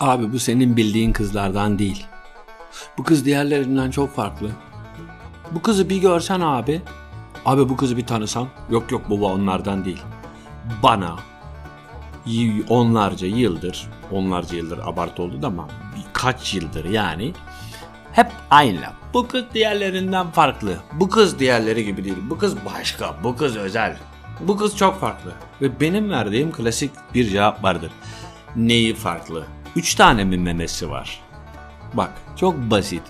Abi bu senin bildiğin kızlardan değil. Bu kız diğerlerinden çok farklı. Bu kızı bir görsen abi. Abi bu kızı bir tanısan. Yok yok baba onlardan değil. Bana onlarca yıldır, onlarca yıldır abartı oldu da ama birkaç yıldır yani hep aynı. Bu kız diğerlerinden farklı. Bu kız diğerleri gibi değil. Bu kız başka. Bu kız özel. Bu kız çok farklı. Ve benim verdiğim klasik bir cevap vardır. Neyi farklı? Üç tane mi memesi var? Bak çok basit.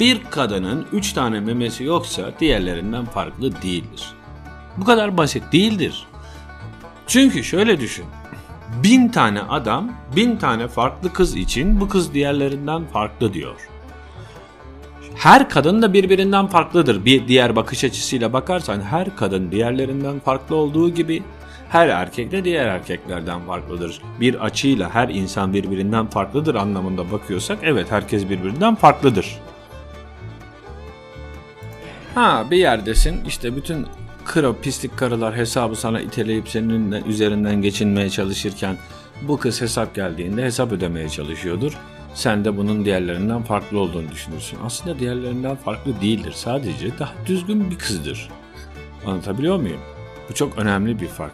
Bir kadının üç tane memesi yoksa diğerlerinden farklı değildir. Bu kadar basit değildir. Çünkü şöyle düşün. Bin tane adam bin tane farklı kız için bu kız diğerlerinden farklı diyor. Her kadın da birbirinden farklıdır. Bir diğer bakış açısıyla bakarsan her kadın diğerlerinden farklı olduğu gibi her erkek de diğer erkeklerden farklıdır. Bir açıyla her insan birbirinden farklıdır anlamında bakıyorsak evet herkes birbirinden farklıdır. Ha bir yerdesin işte bütün kro pislik karılar hesabı sana iteleyip senin üzerinden geçinmeye çalışırken bu kız hesap geldiğinde hesap ödemeye çalışıyordur. Sen de bunun diğerlerinden farklı olduğunu düşünürsün. Aslında diğerlerinden farklı değildir. Sadece daha düzgün bir kızdır. Anlatabiliyor muyum? Bu çok önemli bir fark.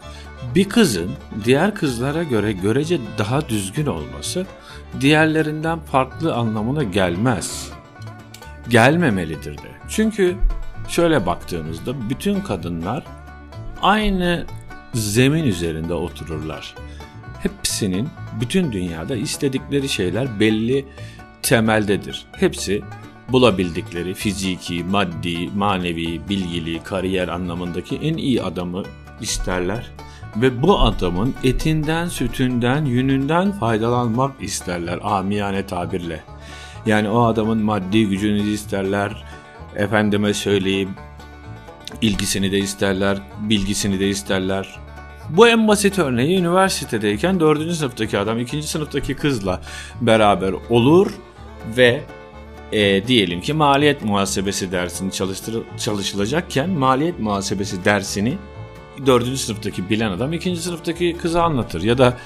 Bir kızın diğer kızlara göre görece daha düzgün olması diğerlerinden farklı anlamına gelmez. Gelmemelidir de. Çünkü şöyle baktığımızda bütün kadınlar aynı zemin üzerinde otururlar. Hepsinin bütün dünyada istedikleri şeyler belli temeldedir. Hepsi bulabildikleri fiziki, maddi, manevi, bilgili, kariyer anlamındaki en iyi adamı isterler ve bu adamın etinden, sütünden, yününden faydalanmak isterler amiyane tabirle. Yani o adamın maddi gücünü isterler, efendime söyleyeyim ilgisini de isterler, bilgisini de isterler. Bu en basit örneği üniversitedeyken 4. sınıftaki adam 2. sınıftaki kızla beraber olur ve e, diyelim ki maliyet muhasebesi dersini çalıştır çalışılacakken maliyet muhasebesi dersini 4. sınıftaki bilen adam 2. sınıftaki kıza anlatır ya da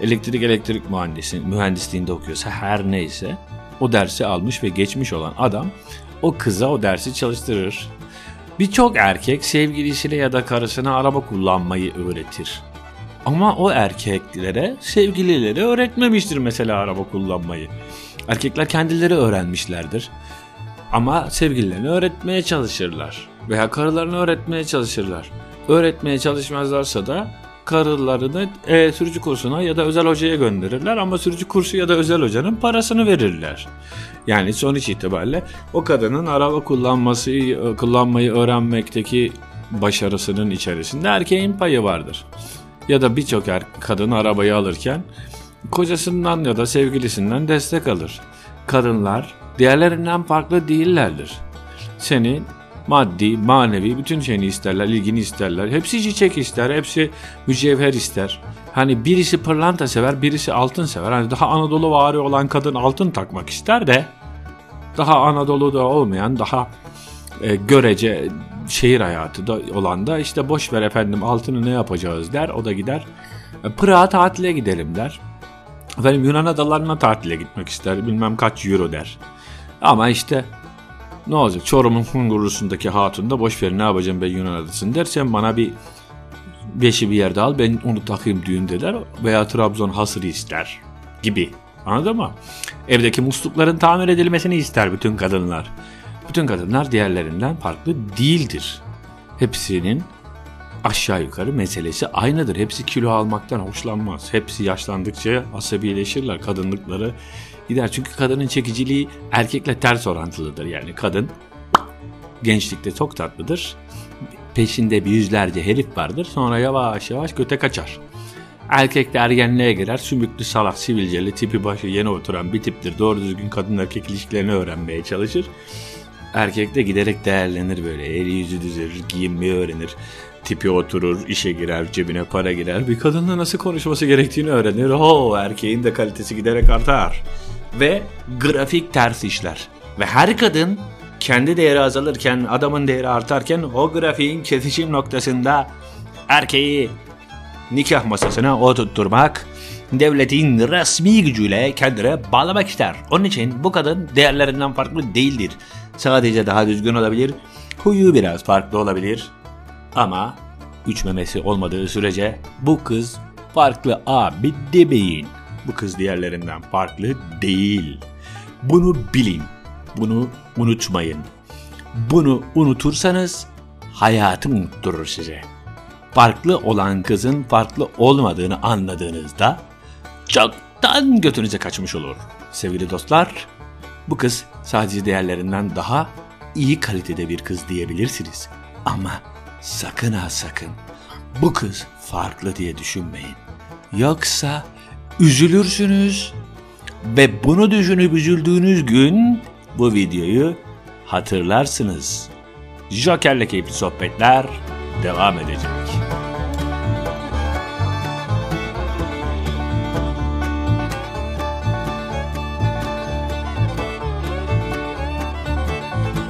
elektrik elektrik mühendisi mühendisliğinde okuyorsa her neyse o dersi almış ve geçmiş olan adam o kıza o dersi çalıştırır. Birçok erkek sevgilisiyle ya da karısına araba kullanmayı öğretir. Ama o erkeklere sevgilileri öğretmemiştir mesela araba kullanmayı. Erkekler kendileri öğrenmişlerdir. Ama sevgililerini öğretmeye çalışırlar. Veya karılarını öğretmeye çalışırlar. Öğretmeye çalışmazlarsa da karılarını e, sürücü kursuna ya da özel hocaya gönderirler ama sürücü kursu ya da özel hocanın parasını verirler. Yani sonuç itibariyle o kadının araba kullanması kullanmayı öğrenmekteki başarısının içerisinde erkeğin payı vardır. Ya da birçok er, kadın arabayı alırken kocasından ya da sevgilisinden destek alır. Kadınlar diğerlerinden farklı değillerdir. Senin maddi, manevi bütün şeyini isterler, ilgini isterler. Hepsi çiçek ister, hepsi mücevher ister. Hani birisi pırlanta sever, birisi altın sever. Hani daha Anadolu vari olan kadın altın takmak ister de daha Anadolu'da olmayan, daha e, görece şehir hayatı da olan da işte boş ver efendim altını ne yapacağız der. O da gider e, Pırağa tatile gidelim der. Efendim Yunan adalarına tatile gitmek ister. Bilmem kaç euro der. Ama işte ne olacak? Çorum'un Hungurlusu'ndaki hatun da boş ver ne yapacağım ben Yunan adasını der. Sen bana bir beşi bir yerde al ben onu takayım düğünde der. Veya Trabzon hasırı ister gibi. Anladın mı? Evdeki muslukların tamir edilmesini ister bütün kadınlar. Bütün kadınlar diğerlerinden farklı değildir. Hepsinin aşağı yukarı meselesi aynıdır. Hepsi kilo almaktan hoşlanmaz. Hepsi yaşlandıkça asabileşirler. Kadınlıkları gider. Çünkü kadının çekiciliği erkekle ters orantılıdır. Yani kadın gençlikte çok tatlıdır. Peşinde bir yüzlerce herif vardır. Sonra yavaş yavaş göte kaçar. Erkek de ergenliğe girer. Sümüklü salak sivilceli tipi başı yeni oturan bir tiptir. Doğru düzgün kadın erkek ilişkilerini öğrenmeye çalışır. Erkek de giderek değerlenir böyle. Eli yüzü düzelir, giyinmeyi öğrenir. Tipi oturur, işe girer, cebine para girer. Bir kadınla nasıl konuşması gerektiğini öğrenir. O erkeğin de kalitesi giderek artar. Ve grafik ters işler. Ve her kadın kendi değeri azalırken, adamın değeri artarken o grafiğin kesişim noktasında erkeği nikah masasına oturtturmak devletin resmi gücüyle kendine bağlamak ister. Onun için bu kadın değerlerinden farklı değildir. Sadece daha düzgün olabilir, huyu biraz farklı olabilir. Ama üç memesi olmadığı sürece bu kız farklı abi demeyin. Bu kız diğerlerinden farklı değil. Bunu bilin. Bunu unutmayın. Bunu unutursanız hayatı unutturur size. Farklı olan kızın farklı olmadığını anladığınızda çoktan götünüze kaçmış olur. Sevgili dostlar, bu kız sadece diğerlerinden daha iyi kalitede bir kız diyebilirsiniz. Ama sakın ha sakın bu kız farklı diye düşünmeyin. Yoksa üzülürsünüz ve bunu düşünüp üzüldüğünüz gün bu videoyu hatırlarsınız. Joker'le keyifli sohbetler devam edecek.